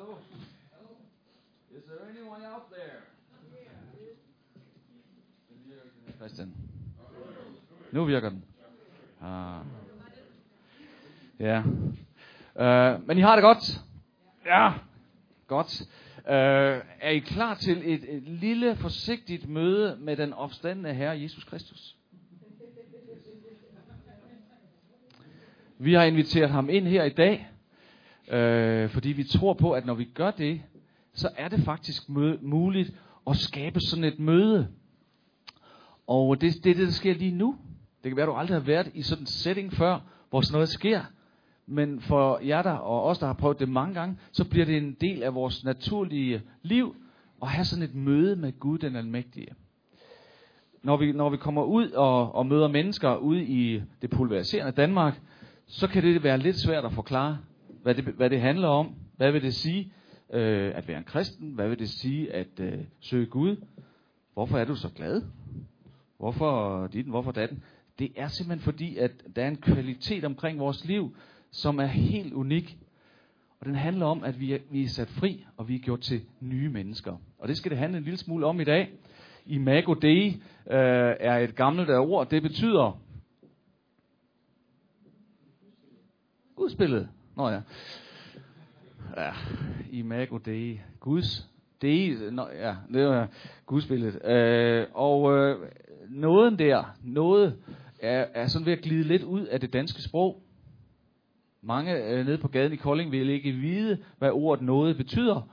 Hello? Is there anyone out there? Christian. Nu virker den. Ah. Ja. Uh, men I har det godt? Ja. Godt. Uh, er I klar til et, et lille, forsigtigt møde med den opstandende Herre Jesus Kristus? Vi har inviteret ham ind her i dag, øh, fordi vi tror på, at når vi gør det, så er det faktisk mø- muligt at skabe sådan et møde. Og det, det er det, der sker lige nu. Det kan være, at du aldrig har været i sådan en setting før, hvor sådan noget sker. Men for jer der, og os, der har prøvet det mange gange, så bliver det en del af vores naturlige liv at have sådan et møde med Gud den Almægtige. Når vi, når vi kommer ud og, og møder mennesker ude i det pulveriserende Danmark, så kan det være lidt svært at forklare, hvad det, hvad det handler om. Hvad vil det sige øh, at være en kristen? Hvad vil det sige at øh, søge Gud? Hvorfor er du så glad? Hvorfor dit, hvorfor datten? Det er simpelthen fordi, at der er en kvalitet omkring vores liv, som er helt unik. Og den handler om, at vi er, vi er sat fri, og vi er gjort til nye mennesker. Og det skal det handle en lille smule om i dag. Imago Dei øh, er et gammelt ord. Det betyder Gudsbillede. Nå ja. Ja, Imago Dei. Guds Dei. Nå, ja, det var Gudsbilledet. Øh, og øh, nåden der, noget er, er sådan ved at glide lidt ud af det danske sprog. Mange øh, nede på gaden i Kolding vil ikke vide, hvad ordet noget betyder.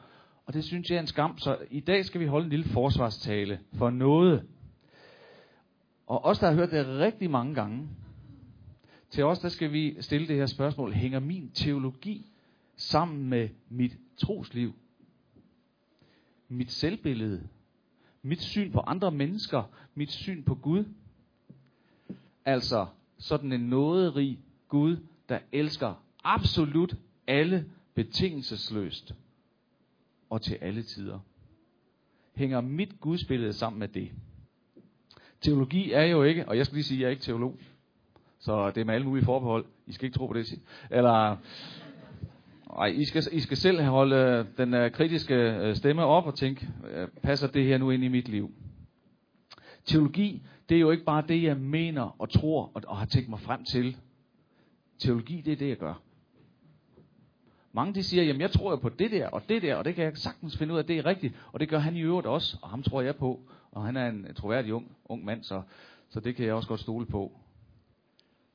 Og det synes jeg er en skam. Så i dag skal vi holde en lille forsvarstale for noget. Og os, der har hørt det rigtig mange gange, til os, der skal vi stille det her spørgsmål. Hænger min teologi sammen med mit trosliv? Mit selvbillede? Mit syn på andre mennesker? Mit syn på Gud? Altså sådan en nåderig Gud, der elsker absolut alle betingelsesløst og til alle tider. Hænger mit gudsbillede sammen med det? Teologi er jo ikke, og jeg skal lige sige, at jeg er ikke teolog, så det er med alle mulige forbehold. I skal ikke tro på det. Eller, ej, I skal, I skal selv holde øh, den uh, kritiske uh, stemme op og tænke, uh, passer det her nu ind i mit liv? Teologi, det er jo ikke bare det, jeg mener og tror og, og har tænkt mig frem til. Teologi, det er det, jeg gør. Mange de siger, jamen jeg tror jo på det der og det der, og det kan jeg sagtens finde ud af, det er rigtigt. Og det gør han i øvrigt også, og ham tror jeg på. Og han er en troværdig ung, ung mand, så, så det kan jeg også godt stole på.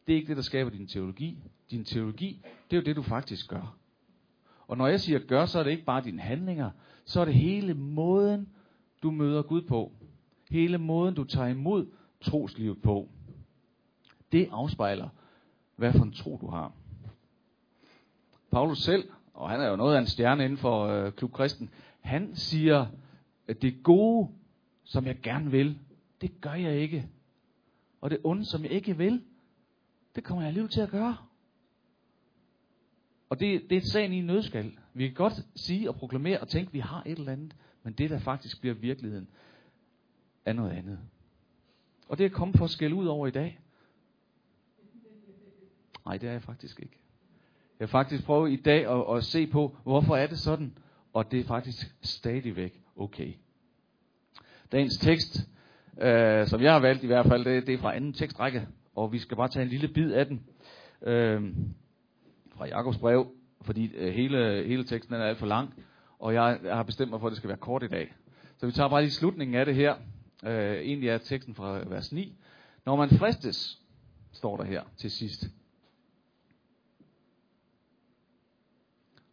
Det er ikke det, der skaber din teologi. Din teologi, det er jo det, du faktisk gør. Og når jeg siger gør, så er det ikke bare dine handlinger, så er det hele måden, du møder Gud på. Hele måden, du tager imod troslivet på. Det afspejler, hvad for en tro du har. Paulus selv, og han er jo noget af en stjerne inden for øh, Klub Kristen, han siger, at det gode, som jeg gerne vil, det gør jeg ikke. Og det onde, som jeg ikke vil, det kommer jeg alligevel til at gøre. Og det, det er sagen i en nødskal. Vi kan godt sige og proklamere og tænke, at vi har et eller andet, men det, der faktisk bliver virkeligheden, er noget andet. Og det er kommet for at skælde ud over i dag. Nej, det er jeg faktisk ikke. Jeg har faktisk prøvet i dag at, at se på, hvorfor er det sådan, og det er faktisk stadigvæk okay. Dagens tekst, øh, som jeg har valgt i hvert fald, det, det er fra anden tekstrække, og vi skal bare tage en lille bid af den øh, fra Jakobs brev, fordi øh, hele, hele teksten er alt for lang, og jeg, jeg har bestemt mig for, at det skal være kort i dag. Så vi tager bare lige slutningen af det her. Øh, egentlig er teksten fra vers 9. Når man fristes, står der her til sidst.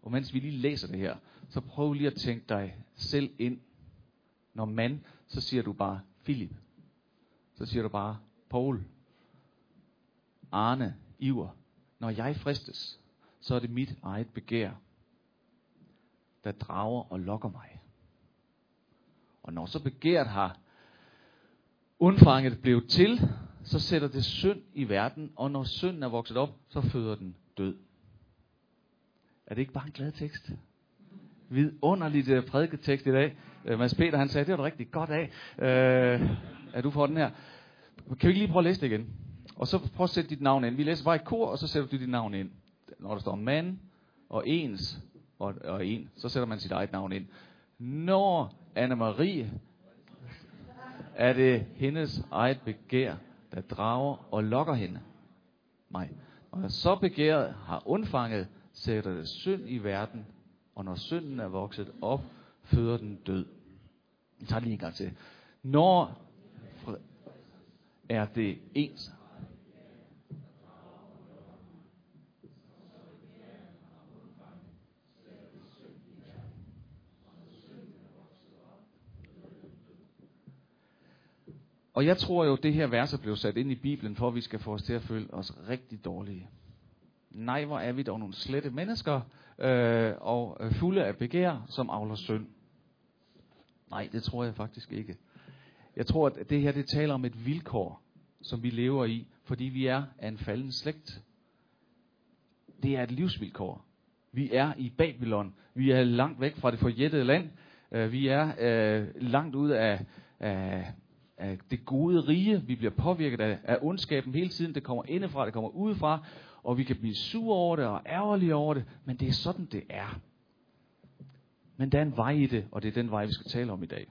Og mens vi lige læser det her, så prøv lige at tænke dig selv ind. Når man, så siger du bare Philip. Så siger du bare Paul. Arne, Iver. Når jeg fristes, så er det mit eget begær, der drager og lokker mig. Og når så begæret har undfanget blevet til, så sætter det synd i verden, og når synden er vokset op, så føder den død. Er det ikke bare en glad tekst? Vidunderligt øh, prædiketekst i dag. Uh, Mads Peter han sagde, det var rigtig godt af. Øh, er du for den her? Kan vi ikke lige prøve at læse det igen? Og så prøv at sætte dit navn ind. Vi læser bare i kor, og så sætter du dit navn ind. Når der står mand og ens, og, og en, så sætter man sit eget navn ind. Når Anne-Marie, er det hendes eget begær, der drager og lokker hende. Nej. Og så begæret har undfanget, sætter det synd i verden, og når synden er vokset op, føder den død. Vi tager lige en gang til. Når er det ens Og jeg tror jo, at det her vers er blevet sat ind i Bibelen, for at vi skal få os til at føle os rigtig dårlige. Nej, hvor er vi dog nogle slette mennesker, øh, og fulde af begær, som avler synd. Nej, det tror jeg faktisk ikke. Jeg tror, at det her det taler om et vilkår, som vi lever i, fordi vi er af en falden slægt. Det er et livsvilkår. Vi er i Babylon. Vi er langt væk fra det forjættede land. Øh, vi er øh, langt ud af, af, af det gode rige. Vi bliver påvirket af, af ondskaben hele tiden. Det kommer indefra, det kommer udefra. Og vi kan blive sure over det og ærgerlige over det. Men det er sådan, det er. Men der er en vej i det, og det er den vej, vi skal tale om i dag.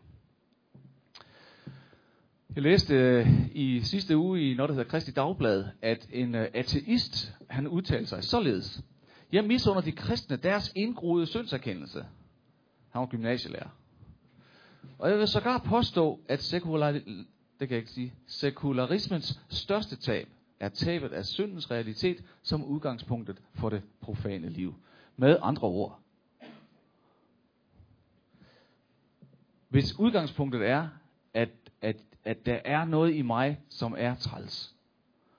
Jeg læste øh, i sidste uge i noget, der hedder Kristi Dagblad, at en øh, ateist, han udtalte sig således. Jeg misunder de kristne deres indgroede syndserkendelse. Han var gymnasielærer. Og jeg vil sågar påstå, at sekular, det kan jeg ikke sige, sekularismens største tab er tabet af syndens realitet som udgangspunktet for det profane liv. Med andre ord. Hvis udgangspunktet er, at, at, at der er noget i mig, som er træls,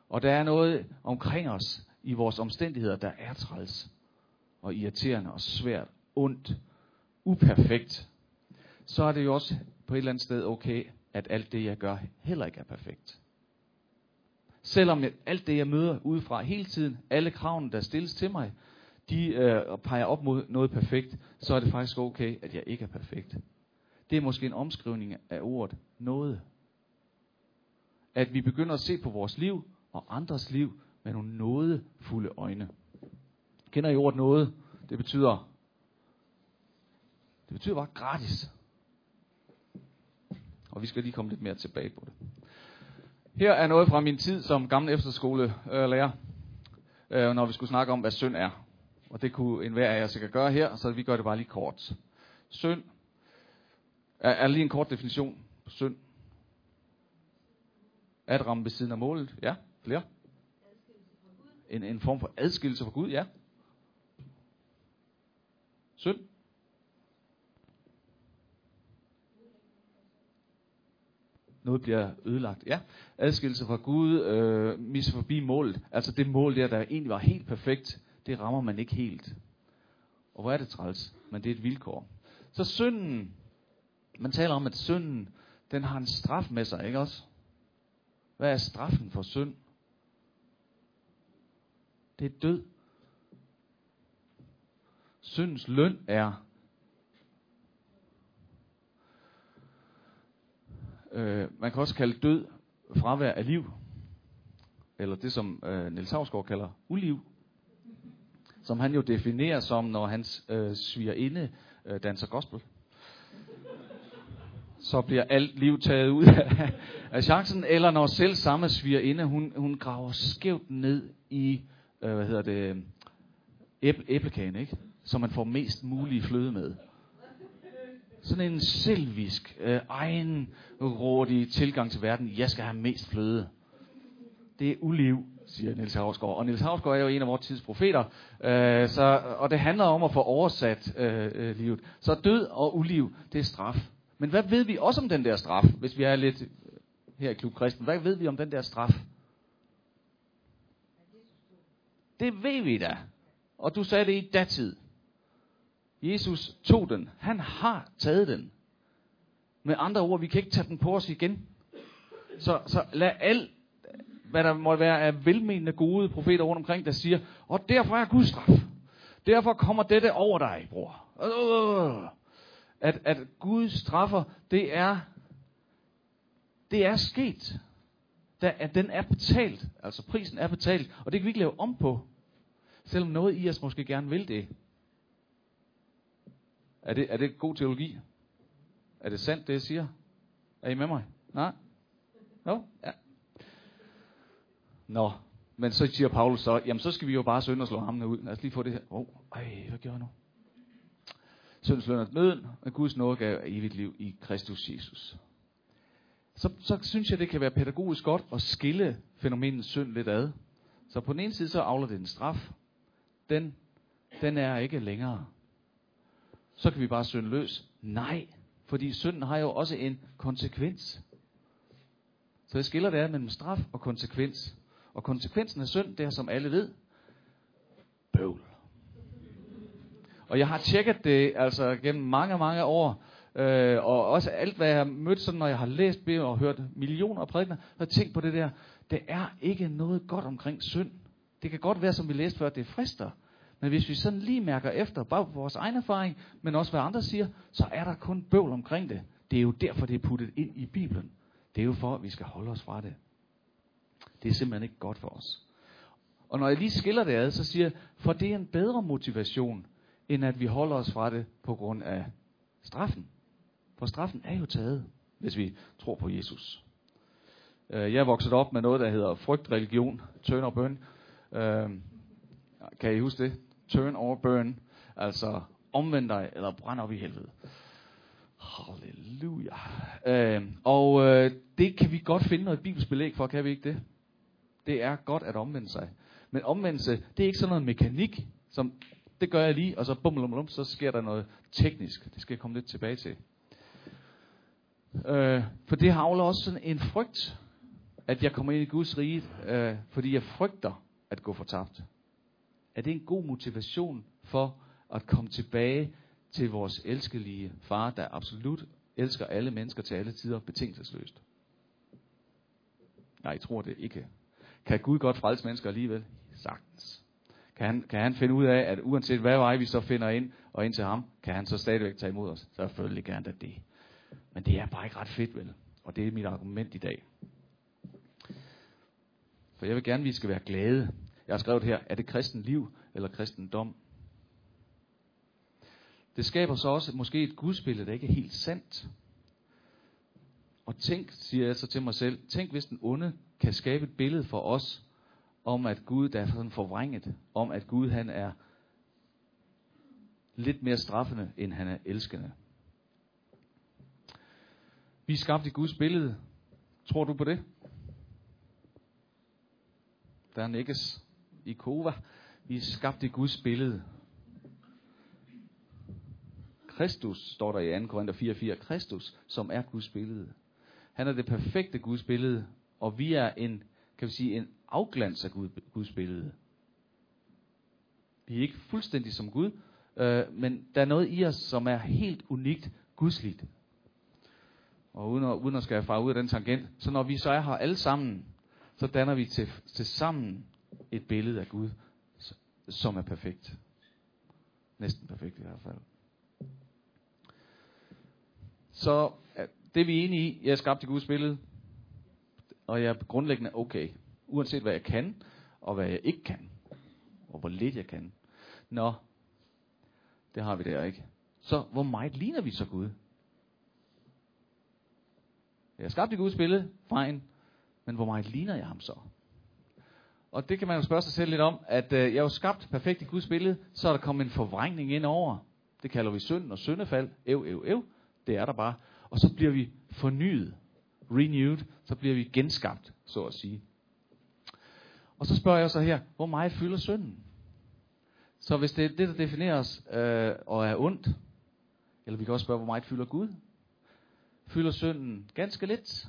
og der er noget omkring os i vores omstændigheder, der er træls, og irriterende og svært, ondt, uperfekt, så er det jo også på et eller andet sted okay, at alt det, jeg gør, heller ikke er perfekt. Selvom jeg, alt det, jeg møder udefra hele tiden, alle kravene, der stilles til mig, de øh, peger op mod noget perfekt, så er det faktisk okay, at jeg ikke er perfekt. Det er måske en omskrivning af ordet noget. At vi begynder at se på vores liv og andres liv med nogle nådefulde øjne. Kender I ordet noget? Det betyder, det betyder bare gratis. Og vi skal lige komme lidt mere tilbage på det. Her er noget fra min tid som gammel efterskolelærer, øh, når vi skulle snakke om, hvad synd er. Og det kunne enhver af jer sikkert gøre her, så vi gør det bare lige kort. Synd er, er lige en kort definition på synd. At ramme ved siden af målet. Ja, flere. En, en form for adskillelse fra Gud, ja. Synd. Noget bliver ødelagt. Ja, adskillelse fra Gud, øh, mis forbi målet. Altså det mål der, der egentlig var helt perfekt, det rammer man ikke helt. Og hvor er det træls? Men det er et vilkår. Så synden, man taler om, at synden, den har en straf med sig, ikke også? Hvad er straffen for synd? Det er død. Syndens løn er Øh, man kan også kalde død fravær af liv. Eller det, som øh, Niels Havsgaard kalder uliv. Som han jo definerer som, når hans øh, svigerinde øh, danser gospel. Så bliver alt liv taget ud af, af chancen. Eller når selv samme svigerinde, hun, hun graver skævt ned i, øh, hvad hedder det, æble, æblekagen, ikke? Så man får mest mulig fløde med sådan en selvisk, øh, egenrådig tilgang til verden. Jeg skal have mest fløde. Det er uliv, siger Niels Havsgaard. Og Niels Havsgaard er jo en af vores tids profeter. Øh, så, og det handler om at få oversat øh, øh, livet. Så død og uliv, det er straf. Men hvad ved vi også om den der straf, hvis vi er lidt her i Klub Kristen? Hvad ved vi om den der straf? Det ved vi da. Og du sagde det i datid. Jesus tog den. Han har taget den. Med andre ord, vi kan ikke tage den på os igen. Så, så lad alt, hvad der må være af velmenende gode profeter rundt omkring, der siger, og derfor er Guds straf. Derfor kommer dette over dig, bror. Øh, øh, øh, at, at Gud straffer, det er, det er sket. Der, at den er betalt. Altså prisen er betalt. Og det kan vi ikke lave om på. Selvom noget i os måske gerne vil det. Er det, er det god teologi? Er det sandt, det jeg siger? Er I med mig? Nej? No? Ja. Nå, men så siger Paulus så, jamen så skal vi jo bare synde og slå ham ud. Lad os lige få det her. Åh, oh, ej, hvad gjorde jeg nu? Syndens løn at nøden, og Guds nåde gav evigt liv i Kristus Jesus. Så, så synes jeg, det kan være pædagogisk godt at skille fænomenet synd lidt ad. Så på den ene side, så afler det en straf. Den, den er ikke længere. Så kan vi bare synde løs. Nej, fordi synden har jo også en konsekvens. Så jeg skiller det af mellem straf og konsekvens. Og konsekvensen af synd, det er som alle ved, bøvl. Og jeg har tjekket det altså gennem mange, mange år. Øh, og også alt, hvad jeg har mødt, sådan, når jeg har læst Bibelen og hørt millioner af prædikener, har jeg tænkt på det der. Det er ikke noget godt omkring synd. Det kan godt være, som vi læste før, at det frister. Men hvis vi sådan lige mærker efter, bare på vores egen erfaring, men også hvad andre siger, så er der kun bøvl omkring det. Det er jo derfor, det er puttet ind i Bibelen. Det er jo for, at vi skal holde os fra det. Det er simpelthen ikke godt for os. Og når jeg lige skiller det ad, så siger jeg, for det er en bedre motivation, end at vi holder os fra det på grund af straffen. For straffen er jo taget, hvis vi tror på Jesus. Øh, jeg er vokset op med noget, der hedder frygtreligion, turn og bøn. Øh, kan I huske det? Turn or burn. Altså omvend dig, eller brænd op i helvede. Halleluja. Øh, og øh, det kan vi godt finde noget bibelsk belæg for, kan vi ikke det? Det er godt at omvende sig. Men omvendelse, det er ikke sådan noget mekanik, som det gør jeg lige, og så bum, bum, bum, så sker der noget teknisk. Det skal jeg komme lidt tilbage til. Øh, for det havler også sådan en frygt, at jeg kommer ind i Guds rige, øh, fordi jeg frygter at gå fortabt. Er det en god motivation for at komme tilbage til vores elskelige far, der absolut elsker alle mennesker til alle tider betingelsesløst? Nej, jeg tror det ikke. Kan Gud godt frelse mennesker alligevel? Sagtens. Kan han, kan han finde ud af, at uanset hvad vej vi så finder ind og ind til ham, kan han så stadigvæk tage imod os? Selvfølgelig gerne da det. Men det er bare ikke ret fedt, vel? Og det er mit argument i dag. For jeg vil gerne, at vi skal være glade. Jeg har skrevet her, er det kristen liv eller kristendom? Det skaber så også måske et gudsbillede, der ikke er helt sandt. Og tænk, siger jeg så til mig selv, tænk hvis den onde kan skabe et billede for os, om at Gud, der er sådan forvrænget, om at Gud han er lidt mere straffende, end han er elskende. Vi er skabt i Guds billede. Tror du på det? Der nikkes i Kova. Vi er skabt i Guds billede. Kristus, står der i 2. Korinther 4.4. Kristus, som er Guds billede. Han er det perfekte Guds billede, og vi er en, kan vi sige, en afglans af Gud, Guds billede. Vi er ikke fuldstændig som Gud, øh, men der er noget i os, som er helt unikt gudsligt. Og uden at, uden at skal fare ud af den tangent, så når vi så er her alle sammen, så danner vi til, til sammen et billede af Gud, som er perfekt. Næsten perfekt i hvert fald. Så øh, det er vi enige i. Jeg er skabt i Guds billede. Og jeg er grundlæggende okay. Uanset hvad jeg kan, og hvad jeg ikke kan. Og hvor lidt jeg kan. Nå, det har vi der ikke. Så hvor meget ligner vi så Gud? Jeg er skabt i Guds billede, fejl, Men hvor meget ligner jeg ham så? Og det kan man jo spørge sig selv lidt om, at øh, jeg er jo skabt perfekt i Guds billede, så er der kommet en forvrængning ind over. Det kalder vi synd og syndefald. Ev, ev, ev. Det er der bare. Og så bliver vi fornyet, renewed, så bliver vi genskabt, så at sige. Og så spørger jeg så her, hvor meget fylder synden? Så hvis det er det, der definerer os øh, og er ondt, eller vi kan også spørge, hvor meget fylder Gud? Fylder synden ganske lidt?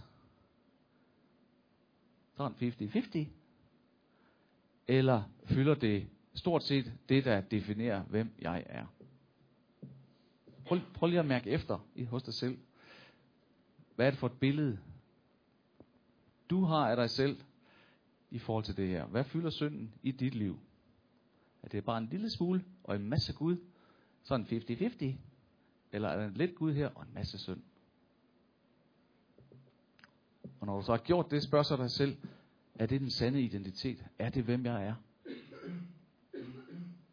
Sådan 50-50? Eller fylder det stort set det, der definerer, hvem jeg er? Prøv, prøv lige at mærke efter i hos dig selv. Hvad er det for et billede, du har af dig selv i forhold til det her? Hvad fylder synden i dit liv? Er det bare en lille smule og en masse Gud? Sådan 50-50? Eller er der lidt Gud her og en masse synd? Og når du så har gjort det, spørg så dig selv, er det den sande identitet? Er det, hvem jeg er?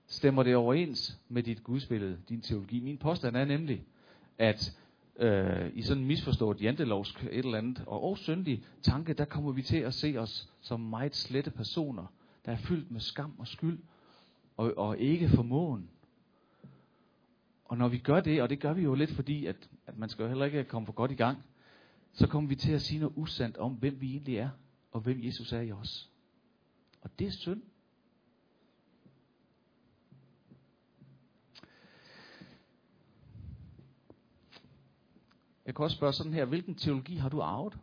Stemmer det overens med dit gudsbillede, din teologi? Min påstand er nemlig, at øh, i sådan en misforstået jantelovsk et eller andet, og også syndig tanke, der kommer vi til at se os som meget slette personer, der er fyldt med skam og skyld, og, og ikke formåen. Og når vi gør det, og det gør vi jo lidt fordi, at, at man skal jo heller ikke komme for godt i gang, så kommer vi til at sige noget usandt om, hvem vi egentlig er, og hvem Jesus er i os. Og det er synd. Jeg kan også spørge sådan her, hvilken teologi har du arvet?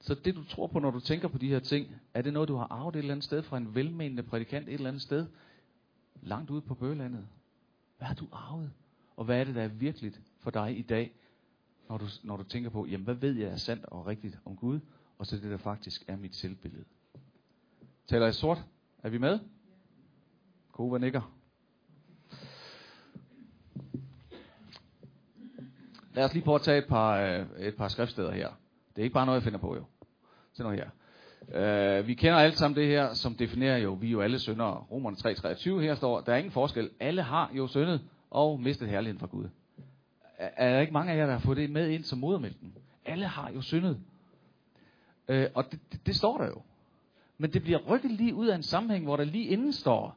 Så det du tror på, når du tænker på de her ting, er det noget, du har arvet et eller andet sted fra en velmenende prædikant et eller andet sted, langt ude på bøgelandet? Hvad har du arvet? Og hvad er det, der er virkeligt for dig i dag, når du, når du tænker på, jamen hvad ved jeg er sandt og rigtigt om Gud, og så det, der faktisk er mit selvbillede. Taler jeg sort? Er vi med? Kova nikker. Lad os lige prøve at tage et par, øh, et par skriftsteder her. Det er ikke bare noget, jeg finder på jo. Se nu her. Uh, vi kender alle sammen det her, som definerer jo, vi er jo alle syndere. Romerne 3.23 her står, der er ingen forskel. Alle har jo syndet og mistet herligheden fra Gud. Er, er der ikke mange af jer, der har fået det med ind som modermælken? Alle har jo syndet. Øh, og det, det, det står der jo. Men det bliver rykket lige ud af en sammenhæng, hvor der lige inden står,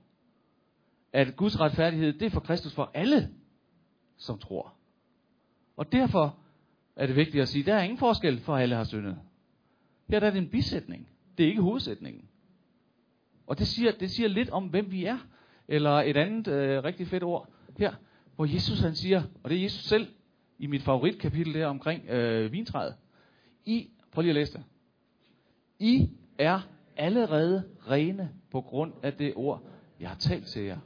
at Guds retfærdighed, det er for Kristus for alle, som tror. Og derfor er det vigtigt at sige, at der er ingen forskel for alle har syndet. Her der er det en bisætning. Det er ikke hovedsætningen. Og det siger, det siger lidt om, hvem vi er. Eller et andet øh, rigtig fedt ord her, hvor Jesus han siger, og det er Jesus selv i mit favoritkapitel der omkring øh, vintræet. I, prøv lige at læse det. I er allerede rene på grund af det ord, jeg har talt til jer.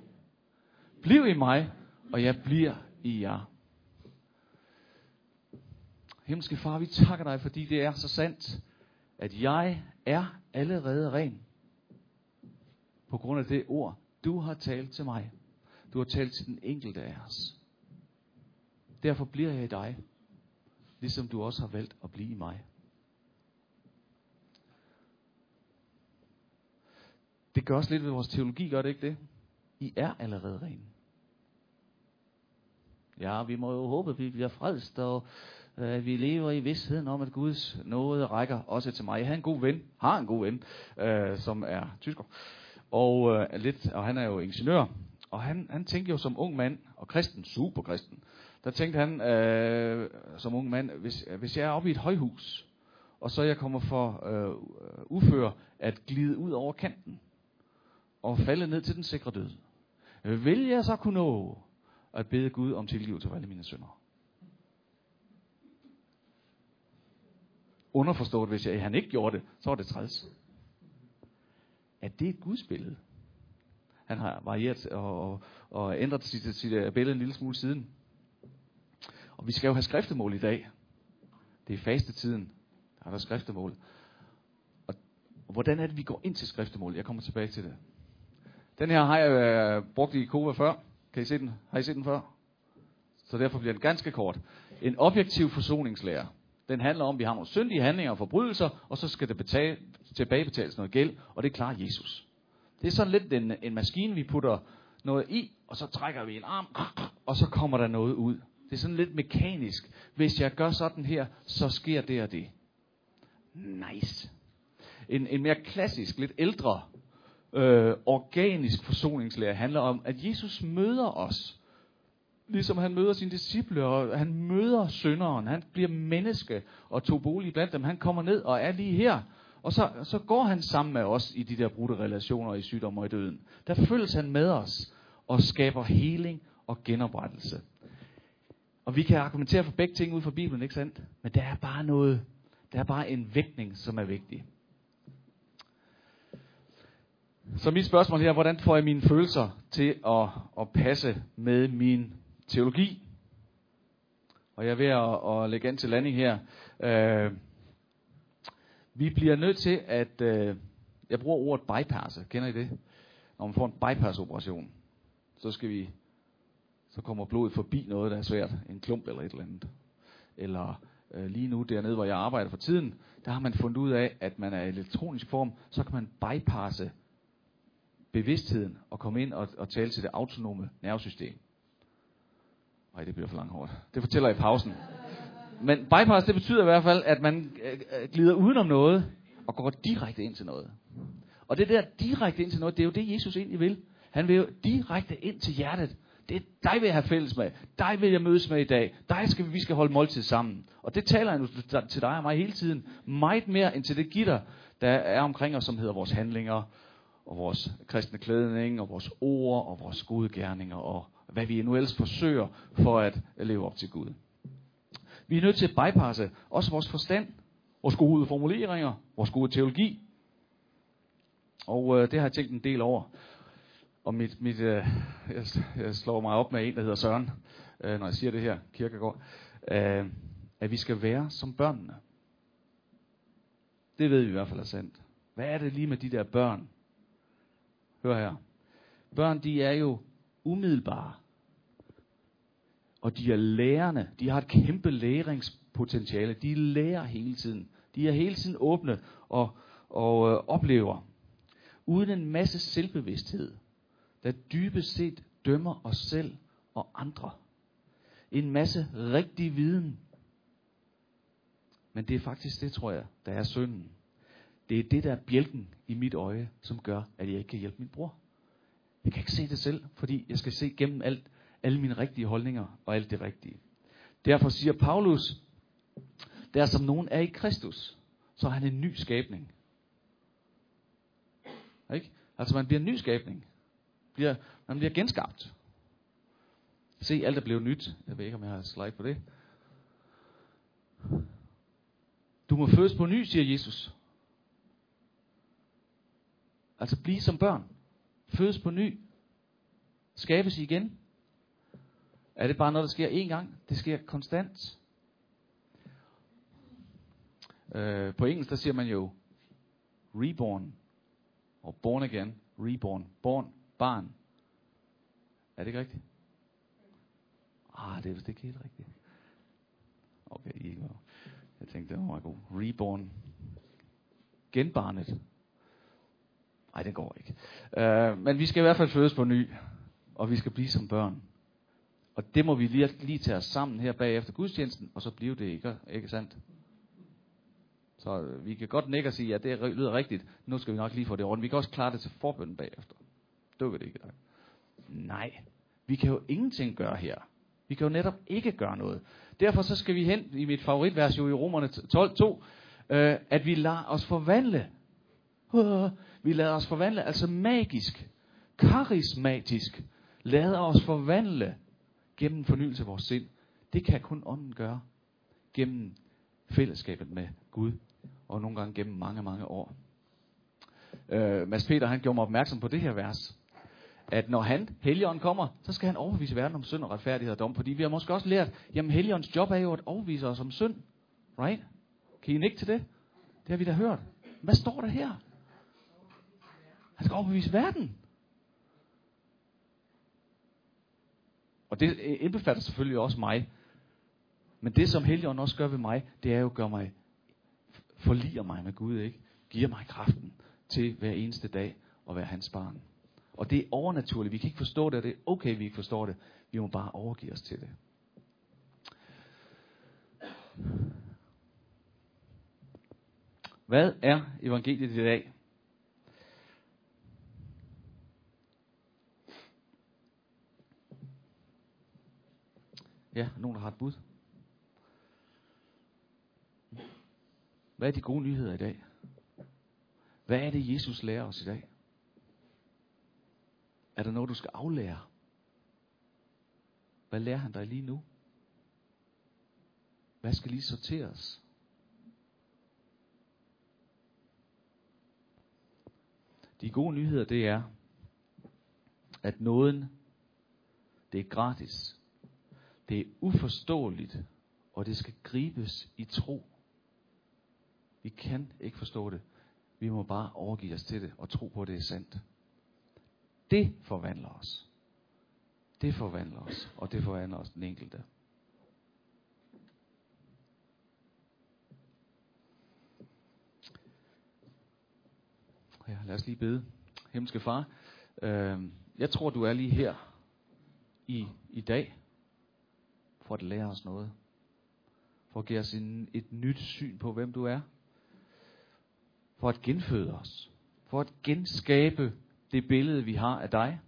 Bliv i mig, og jeg bliver i jer. Himmelske far, vi takker dig, fordi det er så sandt, at jeg er allerede ren. På grund af det ord, du har talt til mig. Du har talt til den enkelte af os. Derfor bliver jeg i dig, ligesom du også har valgt at blive i mig. Det gør også lidt ved vores teologi, gør det ikke det? I er allerede ren. Ja, vi må jo håbe, at vi bliver frelst, og at vi lever i vidstheden om, at Guds nåde rækker også til mig. Jeg har en god ven, har en god ven, øh, som er tysker, og, øh, lidt, og han er jo ingeniør, og han, han tænkte jo som ung mand, og kristen, super kristen, der tænkte han øh, som ung mand, hvis, hvis jeg er oppe i et højhus, og så jeg kommer for øh, øh ufør at glide ud over kanten, og falde ned til den sikre død, vil jeg så kunne nå at bede Gud om tilgivelse for alle mine synder? Underforstået, hvis jeg, han ikke gjorde det, så var det træls. At det et Guds billede. Han har varieret og, og, og ændret sit, sit øh, billede en lille smule siden. Og vi skal jo have skriftemål i dag. Det er faste tiden. Der er der skriftemål. Og, og hvordan er det, vi går ind til skriftemål? Jeg kommer tilbage til det. Den her har jeg øh, brugt i Kova før. Kan I se den? Har I set den før? Så derfor bliver den ganske kort. En objektiv forsoningslære. Den handler om, at vi har nogle syndige handlinger og forbrydelser, og så skal det betale, tilbagebetales noget gæld, og det klarer Jesus. Det er sådan lidt en, en maskine, vi putter noget i, og så trækker vi en arm, og så kommer der noget ud. Det er sådan lidt mekanisk. Hvis jeg gør sådan her, så sker det og det. Nice. En, en mere klassisk, lidt ældre, øh, organisk forsoningslære handler om, at Jesus møder os ligesom han møder sine disciple, og han møder synderen. Han bliver menneske og tog bolig blandt dem. Han kommer ned og er lige her. Og så, så går han sammen med os i de der brudte relationer i sygdom og i døden. Der følges han med os og skaber heling og genoprettelse. Og vi kan argumentere for begge ting ud fra Bibelen, ikke sandt? Men der er bare noget, der er bare en vægtning, som er vigtig. Så mit spørgsmål her, hvordan får jeg mine følelser til at, at passe med min teologi. Og jeg er ved at, at lægge an til landing her. Øh, vi bliver nødt til at, øh, jeg bruger ordet bypasse, kender I det? Når man får en bypass-operation, så skal vi, så kommer blodet forbi noget, der er svært, en klump eller et eller andet. Eller øh, lige nu dernede, hvor jeg arbejder for tiden, der har man fundet ud af, at man er i elektronisk form, så kan man bypasse bevidstheden og komme ind og, og tale til det autonome nervesystem. Nej, det bliver for langt hårdt. Det fortæller jeg i pausen. Men bypass, det betyder i hvert fald, at man øh, øh, glider udenom noget og går direkte ind til noget. Og det der direkte ind til noget, det er jo det, Jesus egentlig vil. Han vil jo direkte ind til hjertet. Det er dig vil jeg have fælles med. Dig vil jeg mødes med i dag. Dig skal vi, vi skal holde måltid sammen. Og det taler han til dig og mig hele tiden. Meget mere end til det gitter, der er omkring os, som hedder vores handlinger, og vores kristne klædning, og vores ord, og vores gode gerninger, og hvad vi nu ellers forsøger for at leve op til Gud. Vi er nødt til at bypasse også vores forstand, vores gode formuleringer, vores gode teologi. Og øh, det har jeg tænkt en del over. Og mit, mit, øh, jeg, jeg slår mig op med en, der hedder Søren, øh, når jeg siger det her, kirkegård, øh, at vi skal være som børnene. Det ved vi i hvert fald er sandt. Hvad er det lige med de der børn? Hør her. Børn, de er jo umiddelbare. Og de er lærende. De har et kæmpe læringspotentiale. De lærer hele tiden. De er hele tiden åbne og, og øh, oplever. Uden en masse selvbevidsthed, der dybest set dømmer os selv og andre. En masse rigtig viden. Men det er faktisk det, tror jeg, der er synden. Det er det, der er bjælken i mit øje, som gør, at jeg ikke kan hjælpe min bror. Jeg kan ikke se det selv, fordi jeg skal se gennem alt, alle mine rigtige holdninger og alt det rigtige. Derfor siger Paulus, der som nogen er i Kristus, så er han en ny skabning. Ikke? Altså man bliver en ny skabning. Bliver, man bliver genskabt. Se, alt er blevet nyt. Jeg ved ikke, om jeg har slide på det. Du må fødes på ny, siger Jesus. Altså blive som børn. Fødes på ny. Skabes igen. Er det bare noget, der sker én gang? Det sker konstant. Øh, på engelsk, der siger man jo reborn. Og born again. Reborn. Born. Barn. Er det ikke rigtigt? Ah, det er vist ikke helt rigtigt. Okay, I ikke Jeg tænkte, det var god. Reborn. Genbarnet. Nej, det går ikke. Øh, men vi skal i hvert fald fødes på ny, og vi skal blive som børn. Og det må vi lige, lige tage os sammen her bagefter gudstjenesten, og så blive det ikke, ikke sandt? Så øh, vi kan godt nikke og sige, at ja, det lyder rigtigt. Nu skal vi nok lige få det ordentligt. Vi kan også klare det til forbønden bagefter. Det det ikke. Nej, vi kan jo ingenting gøre her. Vi kan jo netop ikke gøre noget. Derfor så skal vi hen i mit favoritvers jo i Romerne 12.2, øh, at vi lader os forvandle. Øh, vi lader os forvandle, altså magisk, karismatisk, lader os forvandle gennem fornyelse af vores sind. Det kan kun ånden gøre gennem fællesskabet med Gud, og nogle gange gennem mange, mange år. Øh, Mads Peter han gjorde mig opmærksom på det her vers, at når han, Helligånden, kommer, så skal han overbevise verden om synd og retfærdighed og dom. Fordi vi har måske også lært, jamen Helligåndens job er jo at overbevise os om synd. Right? Kan I ikke til det? Det har vi da hørt. Hvad står der her? Han skal overbevise verden. Og det indbefatter selvfølgelig også mig. Men det, som Helligånden også gør ved mig, det er jo at gøre mig, forliger mig med Gud, ikke? Giver mig kraften til hver eneste dag at være hans barn. Og det er overnaturligt. Vi kan ikke forstå det, og det er okay, vi ikke forstår det. Vi må bare overgive os til det. Hvad er evangeliet i dag? Ja, nogen der har et bud. Hvad er de gode nyheder i dag? Hvad er det, Jesus lærer os i dag? Er der noget, du skal aflære? Hvad lærer han dig lige nu? Hvad skal lige sorteres? De gode nyheder, det er, at nåden, det er gratis. Det er uforståeligt, og det skal gribes i tro. Vi kan ikke forstå det. Vi må bare overgive os til det og tro på, at det er sandt. Det forvandler os. Det forvandler os, og det forvandler os den enkelte. Ja, lad os lige bede. Himmelske far, Øh, jeg tror, du er lige her i, i dag, for at lære os noget. For at give os en, et nyt syn på, hvem du er. For at genføde os. For at genskabe det billede, vi har af dig.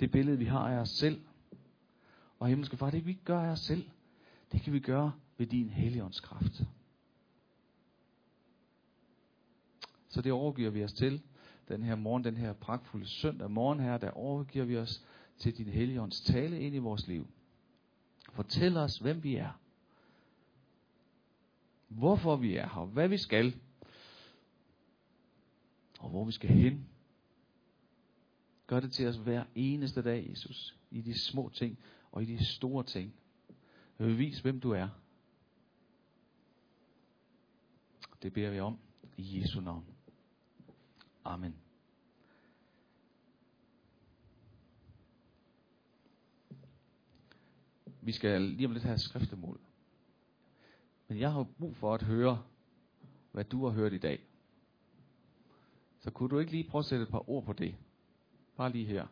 Det billede, vi har af os selv. Og himmelske far, det kan vi ikke gøre af os selv. Det kan vi gøre ved din helligåndskraft. Så det overgiver vi os til den her morgen, den her pragtfulde søndag morgen her, der overgiver vi os til din helligånds tale ind i vores liv. Fortæl os, hvem vi er. Hvorfor vi er her, hvad vi skal, og hvor vi skal hen. Gør det til os hver eneste dag, Jesus, i de små ting og i de store ting. Vis, hvem du er. Det beder vi om i Jesu navn. Amen. Vi skal lige om lidt have skriftemål. Men jeg har brug for at høre, hvad du har hørt i dag. Så kunne du ikke lige prøve at sætte et par ord på det? Bare lige her.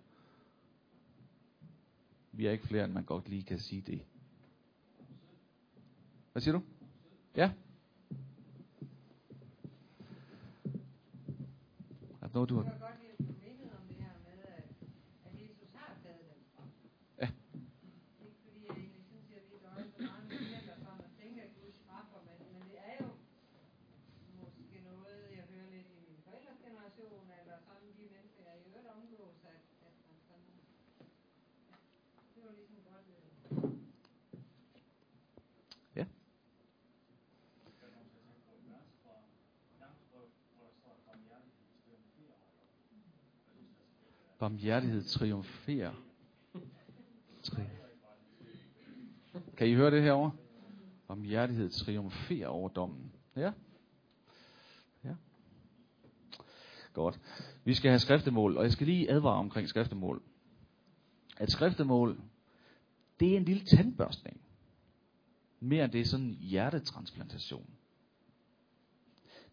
Vi er ikke flere, end man godt lige kan sige det. Hvad siger du? Ja? Er det noget, du har... Barmhjertighed triumferer. Tri. Kan I høre det herovre? Barmhjertighed triumferer over dommen. Ja? Ja. Godt. Vi skal have skriftemål, og jeg skal lige advare omkring skriftemål. At skriftemål, det er en lille tandbørstning. Mere end det er sådan en hjertetransplantation.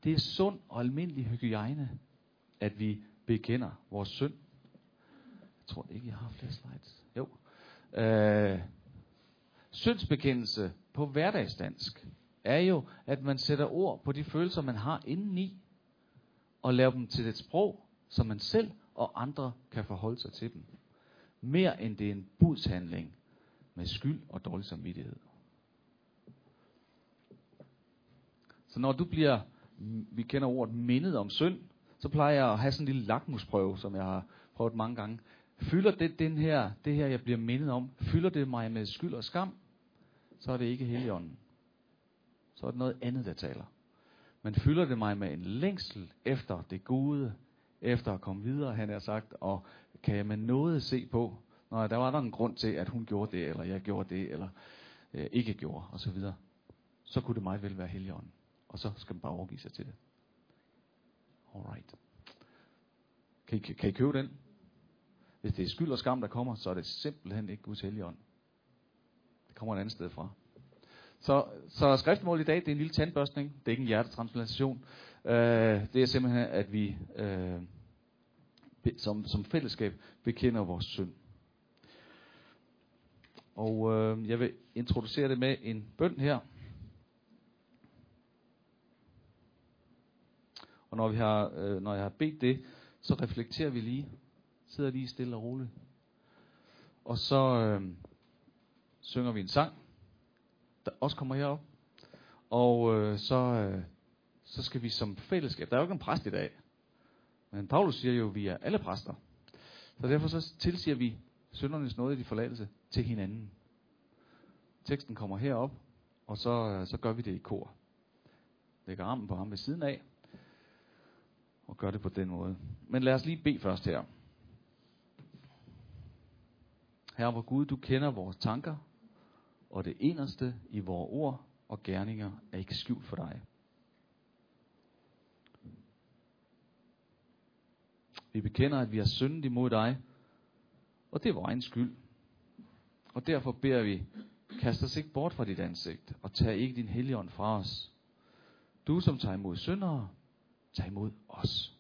Det er sund og almindelig hygiejne, at vi bekender vores synd jeg tror ikke, jeg har flere slides. Jo. Øh, syndsbekendelse på hverdagsdansk er jo, at man sætter ord på de følelser, man har indeni, og laver dem til et sprog, som man selv og andre kan forholde sig til dem. Mere end det er en budshandling med skyld og dårlig samvittighed. Så når du bliver, vi kender ordet mindet om synd, så plejer jeg at have sådan en lille lakmusprøve, som jeg har prøvet mange gange. Fylder det, den her, det her, jeg bliver mindet om, fylder det mig med skyld og skam, så er det ikke heligånden. Så er det noget andet, der taler. Men fylder det mig med en længsel efter det gode, efter at komme videre, han har sagt, og kan jeg med noget se på, når der var der en grund til, at hun gjorde det, eller jeg gjorde det, eller øh, ikke gjorde, og så videre. Så kunne det meget vel være heligånden. Og så skal man bare overgive sig til det. Alright. Kan I, kan I købe den? Hvis det er skyld og skam, der kommer, så er det simpelthen ikke Guds helligånd. Det kommer et andet sted fra. Så, så skriftmålet i dag, det er en lille tandbørstning. Det er ikke en hjertetransplantation. Øh, det er simpelthen, at vi øh, som, som fællesskab bekender vores synd. Og øh, jeg vil introducere det med en bøn her. Og når, vi har, øh, når jeg har bedt det, så reflekterer vi lige sidder lige stille og roligt. Og så øh, synger vi en sang, der også kommer herop. Og øh, så, øh, så skal vi som fællesskab, der er jo ikke en præst i dag, men Paulus siger jo, at vi er alle præster. Så derfor så tilsiger vi syndernes nåde i de forladelse til hinanden. Teksten kommer herop, og så, øh, så gør vi det i kor. Lægger armen på ham ved siden af, og gør det på den måde. Men lad os lige bede først her. Herre hvor Gud, du kender vores tanker, og det eneste i vores ord og gerninger er ikke skjult for dig. Vi bekender, at vi har syndet imod dig, og det er vores egen skyld. Og derfor beder vi, kast os ikke bort fra dit ansigt, og tag ikke din helligånd fra os. Du som tager imod syndere, tag imod os.